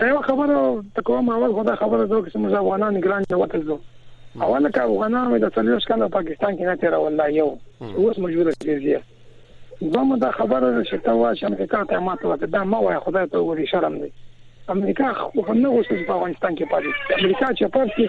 دا یو خبره ته کوم اول خو دا خبره ده چې موږ افغانان ګران یو وته زو اوله کا افغانان مې د څلور شکل پاکستان کې نه تیر والله یو اوس مجبور کیږي زموږ دا خبره ده چې تا واش امریکا ته ماته وکړه دا ما وای خدای ته وګوري شرم دی امریکا خو نه غوښتل په افغانستان کې پاتې امریکا چې پاتې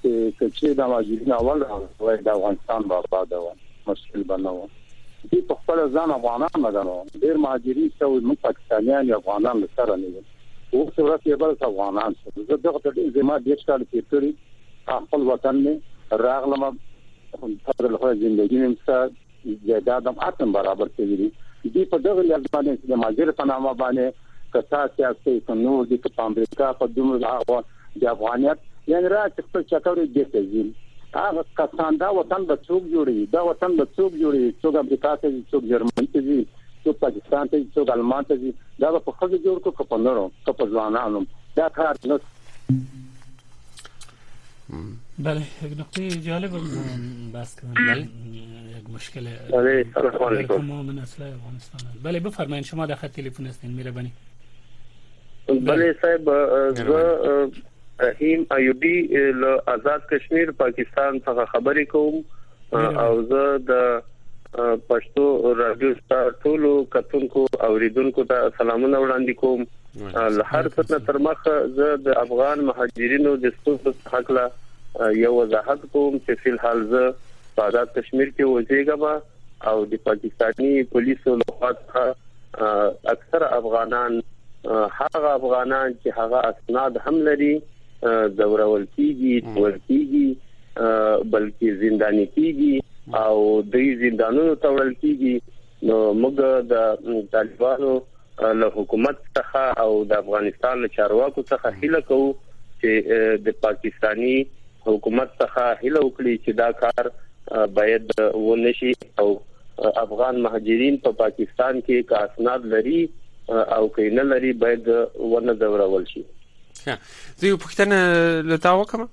چې کچې دا ماجرین اول راغلی د افغانستان به آباد و مشکل به نه و دوی په خپل ځان افغانان نه غنو ډیر مهاجرین څو موږ پاکستانیان یا افغانان له سره نه یو اوس ورځ یې بل افغانان شو زه دغه ته ډیر زما ډیر کال تیر کړی خپل وطن مې راغلم فضل خو زندگی مې سره جایداد هم اتم برابر شوي دي دوی په دغه لحاظ باندې چې د ماجر په نامه باندې که تاسې یاستئ که نور دي که په امریکا په دومره هغه د افغانیت یعنې را چې خپل چکر یې بېرته ځي هغه کسان دا وطن به څوک جوړوي دا وطن به څوک جوړوي څوک امریکا ته ځي څوک جرمني ته ځي څوک پاکستان ته ځي څوک المان ته ځي دا به په ښځو جوړ کړو که په نورو که په ځوانانو دا کار نه بله یک نقطه جالب بحث کنم بله یک مشکل بله سلام علیکم تمام نسل افغانستان بله بفرمایید شما در خط تلفن هستین میره بنی بله صاحب زه رحیم ایوبی له آزاد کشمیر پاکستان څخه خبرې کوم او زه د پښتو رادیو ټولو کتونکو او ریدونکو ته سلامونه وړاندې کوم له هر څه نه تر مخه زه د افغان مهاجرینو د ستونزو په حق لا یو وضاحت کوم چې فل حال زه په آزاد کشمیر کې وځېږم او د پاکستاني پولیسو له خوا څخه اکثر افغانان هغه افغانان چې هغه اسناد هم لري زورول کیږي ورکیږي بلکې زنداني کیږي او د زندانونو تړل کیږي نو موږ د طالبانو له حکومت څخه او د افغانستان له چارواکو څخه هیله کوو چې د پاکستاني حکومت څخه هیله وکړي چې دا کار باید ونشي او افغان مهاجرین په پاکستان کې که اسناد لري او که نه لري باید ونه ځورول شي ښه زه یو پوښتنه له تا وکړم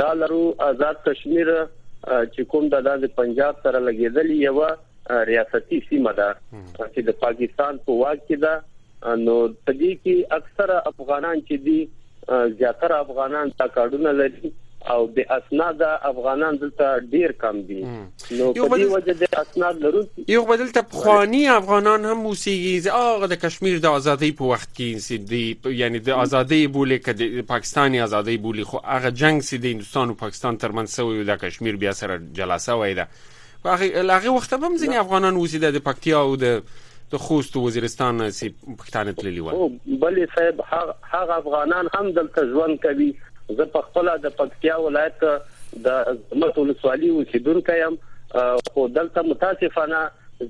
دا لرو آزاد کشمیر چې کوم د داز پنجاب سره لګیدلی یو ریاستي سیمه ده چې د پاکستان په واک کې ده نو په دې کې اکثره افغانان چې دي زیاتره افغانان دا کارونه لري او د اسناد افغانان دلته ډیر کم دي نو په دې وجه د اسناد لرونکي یو بدل ته پخوانی افغانان هم اوسېږي چې هغه د کشمیر د ازادۍ په وخت کې چې دی یعنی د ازادۍ بولی که د پاکستاني ازادۍ بولی خو هغه جنگ چې د هندستان او پاکستان ترمنځ سوی د کشمیر بیا سره جلا سوی ده هغه هغه وخت هم ځینې افغانان اوسېده د پکتیا او د د خوست وزیرستان سي پښتانه تللی و او بلې صاحب هغه افغانان هم دلته ژوند کوي زه په خپل د پکتیا ولایت د زرمت ولسوالي اوسېدونکی یم، خو دلته متاسفانه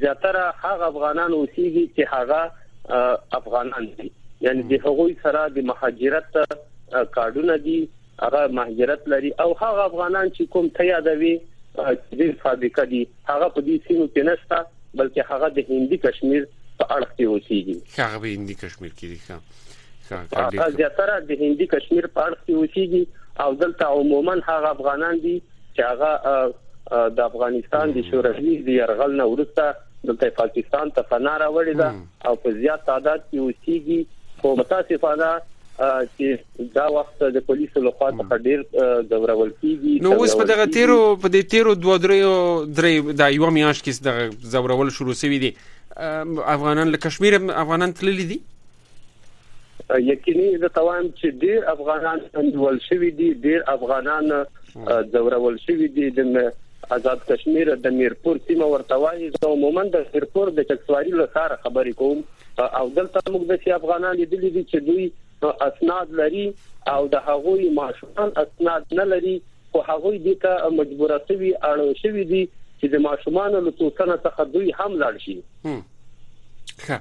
زیاتره هغه افغانان اوسېږي چې هغه افغانان دي، یعنې د هغوی سره د مهاجرت کارډونه دي، هغه مهجرت لري او هغه افغانان چې کوم ته یادوې چې ډېر فابریکه دي، هغه په دې سیمو کې نشته، بلکې هغه د هندي کشمیر په اړخ کې اوسېږي. ښه، هغه په هندي کشمیر کې دي. ښه. هغه زیاتره د هندي کشمیر په اړه کې اوسېږي او دلته عموما هغه افغانان دي چې هغه د افغانستان د شوروي د يرغل نه وروسته دلته پاکستان ته پناه راوړې ده او په زیات تعداد کې اوسېږي خو متاسفانه چې دا وخت د پولیسو لخوا څخه ډیر ځورول کیږي نو اوس په دغه تیرو په دې تیرو دوه دریو درې دا یو میاشت کې د ځورول شروع شوی دی افغانان له کشمیر افغانان تللی دي یقیني زه توایم چې ډیر افغانان نیول شوی دي ډیر افغانان ځورول شوی دي د آزاد کشمیر د میرپور سیمه ورته وایي زه عموما د میرپور د چکسواری له کار خبرې کوم او دلته موږ د سي افغانان لیدلې دي چې دوی اسناد لري او د هغوی ماشومان اسناد نه لري خو هغه دې ته مجبور شوی اړو شوی دي چې د ماشومان له توسنه څخه دوی هم لاړ شي ښه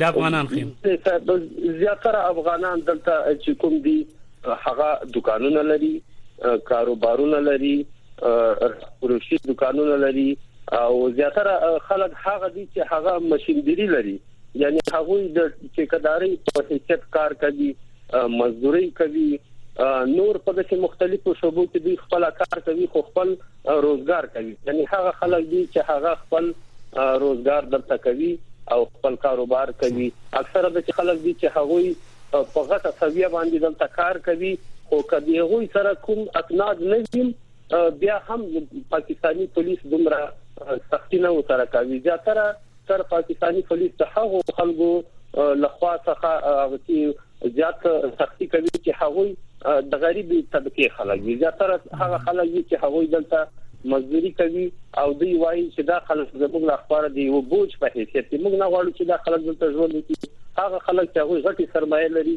د افغانان خیم زیاتره افغانان دلته چې کوم دي هغه دکانونه لري کاروبارونه لري روشي دکانونه لري او زیاتره خلک هغه دي چې هغه ماشينګری لري یعنی هغه د ټیکداري په حیثیت کار کوي مزدوري کوي نور په داسې مختلفو شوبو کې دوی خپل کار کوي خو خپل روزګار کوي یعنی هغه خلک دي چې هغه خپل روزګار دلته کوي او خپل کاروبار کوي اکثره د خلک دي چې هغوی په غټه سویه باندې دلته کار کوي خو کدی هغوی سره کوم اسناد نه وي بیا هم پاکستانی پولیس دومره سختي نه وسره کوي زیاتره تر پاکستاني پولیس د هغو خلکو له خوا څخه هغه چې زیات سختي کوي چې هغوی د غریبي طبقه خلک دي زیاتره هغه خلک دي چې هغوی دلته مزدوري کوي او دوی وایي چې دا خلک زموږ له خبره دی او بوج په حیثیت موږ نه غواړو چې دا خلک دلته ژوند وکړي هغه خلک چې هغه غټي سرمایه لري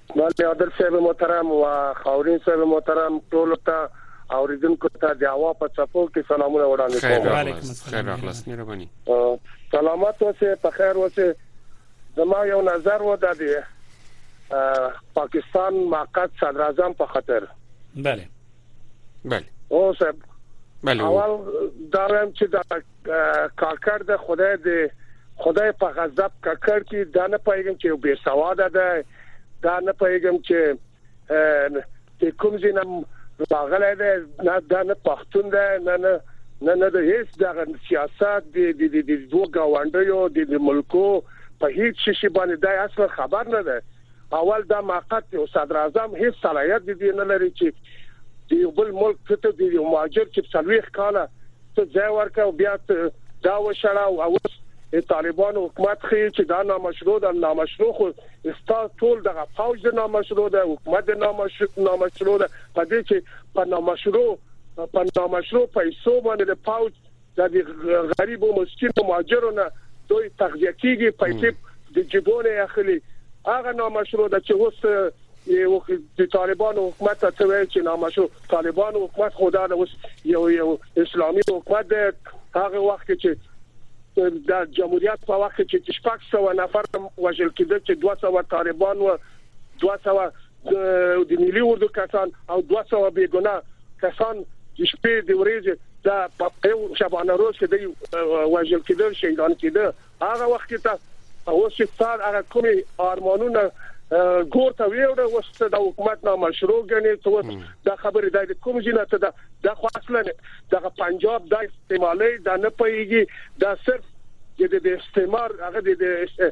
بله عادل صاحب محترم و خاورین صاحب محترم ټولو ته اوریدونکو ته د هوا په څپو کې سلامونه وړاندې کوم خیر راغلاست خیر راغلاست مهرباني سلامات اوسې په خیر اوسې زما یو نظر و د پاکستان موقت صدر اعظم په خاطر بله بله او صاحب بله اول دا وایم چې دا کاکړ د خدای د خدای په غضب ککړ کی دا نه پوهیږم چې بې سواده ده دا نه پوهیږم چې د کوم ځینم راغلی ده نه دا نه پښتون ده نه نه نه نه د هیڅ دغه سیاست د د د د دوه گاونډیو د ملکو په هیڅ شي باندې دا اصلا خبر نه ده اول دا ماقت دی او صدراعظم هیڅ صلاحیت د دې نه لري چې د یو بل ملک ته د یو مهاجر چې څلويخ کاله ته ځای ورکړ او بیا دا وشړه او اوس طالبان حکومت خي چې دا نامشروع ده نامشروع خو استا ټول دغه فوج د نامشروع ده حکومت د نامشروع ده په دې چې په نامشروع په نامشروع پیسو باندې د فوج دا د غریب او مسکین او مهاجرو نه دوی تغذیه کیږي پیسې د جیبونه اخلي هغه نامشروع ده چې اوس د طالبانو حکومت ته څه وایي چې نامشروع طالبانو حکومت خدا د اوس یو یو اسلامي حکومت ده هغه وخت چې د جمهوریت په وخت کې چې شپږ سو نفر وژل کېدل چې 200 طالبان و 200 د ملي اردو کسان او 200 بې ګناه کسان د شپې د ورځې دا په یو شبانه روز کې دی وژل کېدل شهیدان کېده هغه وخت کې ته اوس چې څار هغه کومي ارمانونه ګور ته ویوړه اوس ته د حکومت نه مشروع غني ته اوس د خبرې د کوم ځینه ته د خو اصلا د پنجاب د استعمالي د نه پیږي د صرف د استعمار هغه د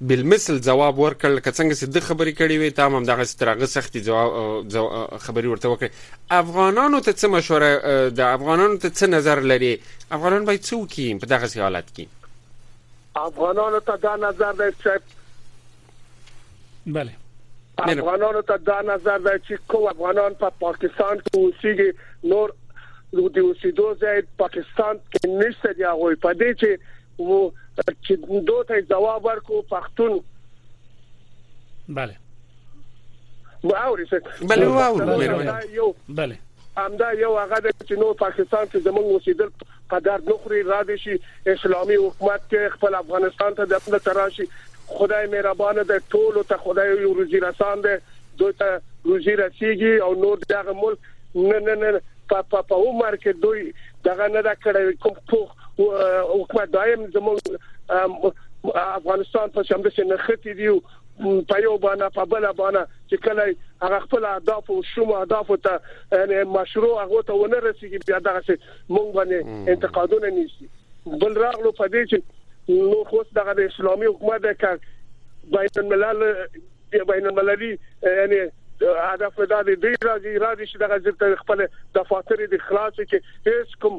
بالمثل ځواب ورکړ لکه څنګه چې د خبرې کړې وي تا هم دغه تر هغه سختي خبرې ورته وکړي افغانانو ته څه مشوره د افغانانو ته څه نظر لري افغانان باید څه وکړي په دغه حالت کې افغانانو ته دا نظر دی چې بله افغانانو ته دا نظر دی چې کوم افغانان په پاکستان کې اوسېږي نور د اوسېدو ځای پاکستان کې نشته دی هغه په دې چې وو چې دوی ته جواب ورکو پښتون بله واوري څه بل واورو بل همدا یو هغه د چې نو پاکستان کې زمونږ اوسېدل په درد نه خوري را دي شي اسلامي حکومت کې خپل افغانستان ته د خپل تراشي خدای مهربان ده ټول ته خدای یو روزي رسان ده دوی ته روزي رسیږي او نور دغه ملک نه نه نه په په عمر کې دوی دغه نه دا کړی کوم پوخ حکومت دایم زموږ افغانستان په شمده کې نختی دی په یو باندې په بل باندې چې کله هغه خپل اهداف او شوم اهداف ته یعنی مشروع هغه ته ونه رسیږي بیا دغه څه مونږ باندې انتقادونه نشي بل راغلو په دې چې نو خو دغه اسلامي حکومت د کار بین الملل بین المللي یعنی هدف دا دی دی راځي راځي چې دغه ځل خپل دفاتر د خلاص کې هیڅ کوم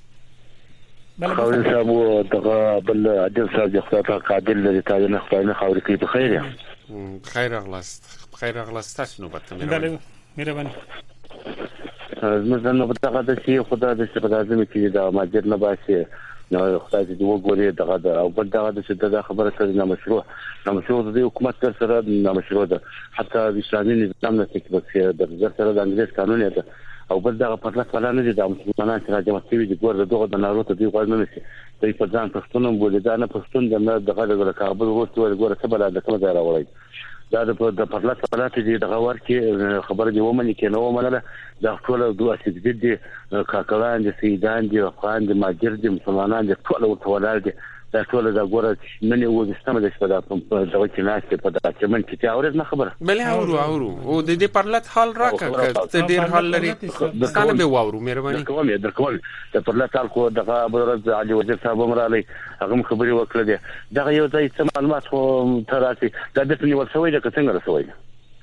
خاورین صاحب و دغه بل عادل صاحب د خدای پاک عادل لري تا نه خدای نه خاورې کوي په خیر یم خیر اغلاست خیر اغلاست تاسو نوبت ته مهرباني مهرباني زموږ نن په دغه د سی خدای د څه په لازم کې دا ماجر نه باسي نو خدای دې وګوري دغه د او بل دغه د څه د خبره کړې نه مشروع نه مشروع د حکومت تر سره نه مشروع ده حتی اسلامي نظام نه کې په د سره د انګلیس قانون دی او بل دغه پرله پلا نه دي دا مسلمانان چې راجمع شوي دي ګور دغه د نارو ته دوی غوړ نه نشي دوی په ځان پښتون هم بولي دا نه پښتون د نه دغه د ګره کابل ورور ته وایي ګوره څه بلا د کومه ځای راوړی دا د د پرله پلا ته دي دغه ور کې خبره دی ومني کې نه ومنله دا ټول دوه سګدي دي کاکړان دي سیدان دي افغان دي ماجر دي مسلمانان دي ټول ورته ولاړ دي دا ټول دا ګوره نن یو وستمه د شپه دا په دغه کې ناشته په دا چې من چې ته اورې نه خبره بله اورو اورو او د دې پرلت حال راکه که ته ډیر حال لري ستانه به واورو مهرباني کوم در کوم د پرلت حال خو دغه برز علي وزیر صاحب هم رالی هغه خبري وکړه دغه یو ځای څه معلومات خو تراتي دا د نیول شوی د کڅنګ رسوي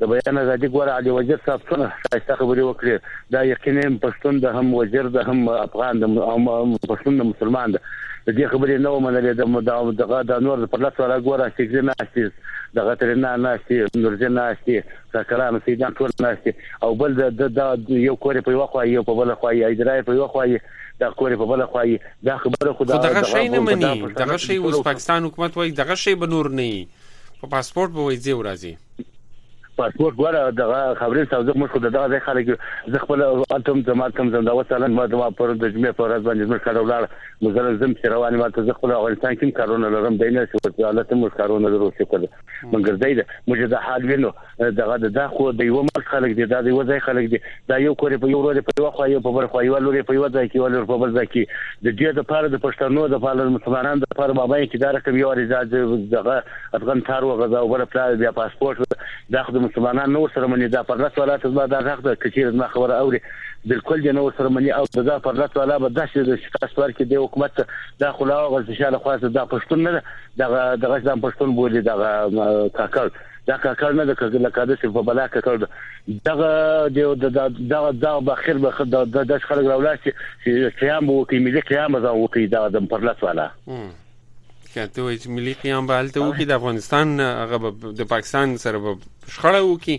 د بیان ازادي ګوره علي وزیر صاحب څونه ښایسته خبرې وکړې دا یقیني پښتون د هم وزیر د هم افغان د هم پښتون د مسلمان ده د دې خبرې نه ومنلې د دغه د نور پر لس ولا ګوره سیګری ناشتي د غترینا ناشتي نورزه ناشتي کاکران سیدان ټول ناشتي او بل د د یو کور په یو خوا یو په بل خوا یې ایدرای په یو خوا یې دا کور په بل خوا یې دا خبره خو دغه شی نه مني دغه شی اوس پاکستان حکومت وایي دغه شی به نور نه په پاسپورت به وایي ځې ورځي پاسپورت ګوره دغه خبرې سوزه موږ خو دغه ځای خلک زه خپل التم زما کم زنده وسلن ما دما پر د جمعې پر ورځ باندې موږ کړه ولاړ مزل زم چې روان ما ته زه خپل افغانستان کې کارونه لرم دینه شو حالت موږ کارونه لرو شکر مګر دای دا موږ د حال وینو دغه د خو د یو مخ خلک دي دا د یو ځای خلک دي دا یو کور په یو ورور په یو خوا یو په بل خوا یو لور په یو ځای کې یو لور په بل ځای کې د دې د پاره د پښتنو د پاره مسلمانانو د پاره بابا یې کې دا رقم یو اړ دغه افغان تار وغځا او بل پلا بیا پاسپورت دا خو د مسلمانانو نور سره منی دا پر لس ولاته زما دا غږ د کچیر زما خبره اوري بالکل دې نور سره منی او دا پر لس ولا به داسې د شکاس ور کې د حکومت دا خلا غل چې شاله خاصه دا پښتون نه دا دغه ځم پښتون بولی دا کاکل دا ککړ نه د کګل کاده سي په بلا ککړ دغه د دغه دغه بخیر به د د داس خلک راولاس چې قیام به وکي ملي قیام به ځان وکي دا د پرلس والا کته وای چې ملي قیام به الته وکي د افغانستان هغه د پاکستان سره به شخړه وکي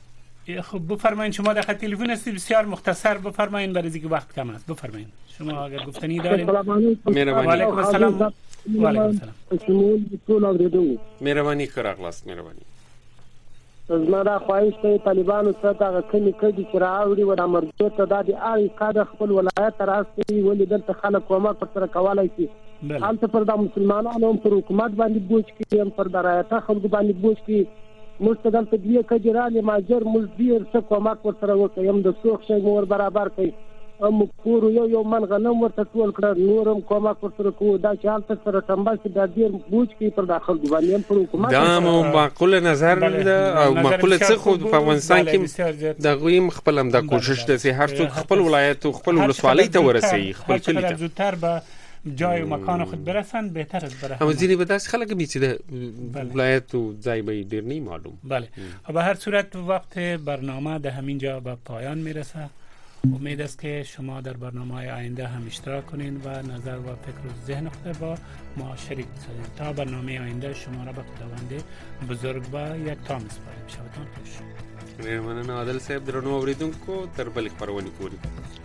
خب بفرمایید شما در تلفن هستی بسیار مختصر بفرمایید برای دیگه وقت کم است بفرمایید شما اگر گفتنی دارید مهربانی السلام وعلیکم السلام مهربانی کراغلاست مهربانی زما دا خواهش دی طالبانو ته دغه کمی کډي چې راوړي ولا مرګ ته دا دی اړ قاده خپل ولایت ته راستي ولې دلته خلک کومه پر سره کولای شي حالت پر دا مسلمانانو پر حکومت باندې بوج کې پر درایته خلک باندې بوج کې موږ ته دلته دوې کجې رالې ماجر موږ ډېر څه کومک ورسره وکړ هم د سوخت شی مو ور برابر کړ هم مو پورو یو یو من غنم ورته ټول کړه نور هم کومک ورسره کوو دا چې هلته سره ټمبه شي دا ډېر بوج کوي پر دا خلکو باندې هم پر حکومت دا مو معقول نظر ده او معقول څه خو په افغانستان کې د غوی خپل هم د کوشش د هر څوک خپل ولایت او خپل ولسوالۍ ته ورسي خپل کلی ته جای و مکان خود برسن بهتر از برسن اما زیری به دست خلق میچیده بله. ولایت و جای به دیر نی معلوم بله و به هر صورت وقت برنامه ده همین جا به پایان میرسه امید است که شما در برنامه های آینده هم اشتراک کنین و نظر و فکر و ذهن خود با ما شریک بسازین تا برنامه آینده شما را به خداوند بزرگ و یک تا میسپاریم شبتان خوش ممنون عادل صاحب درنو اوریدونکو تر بل خبرونه پوری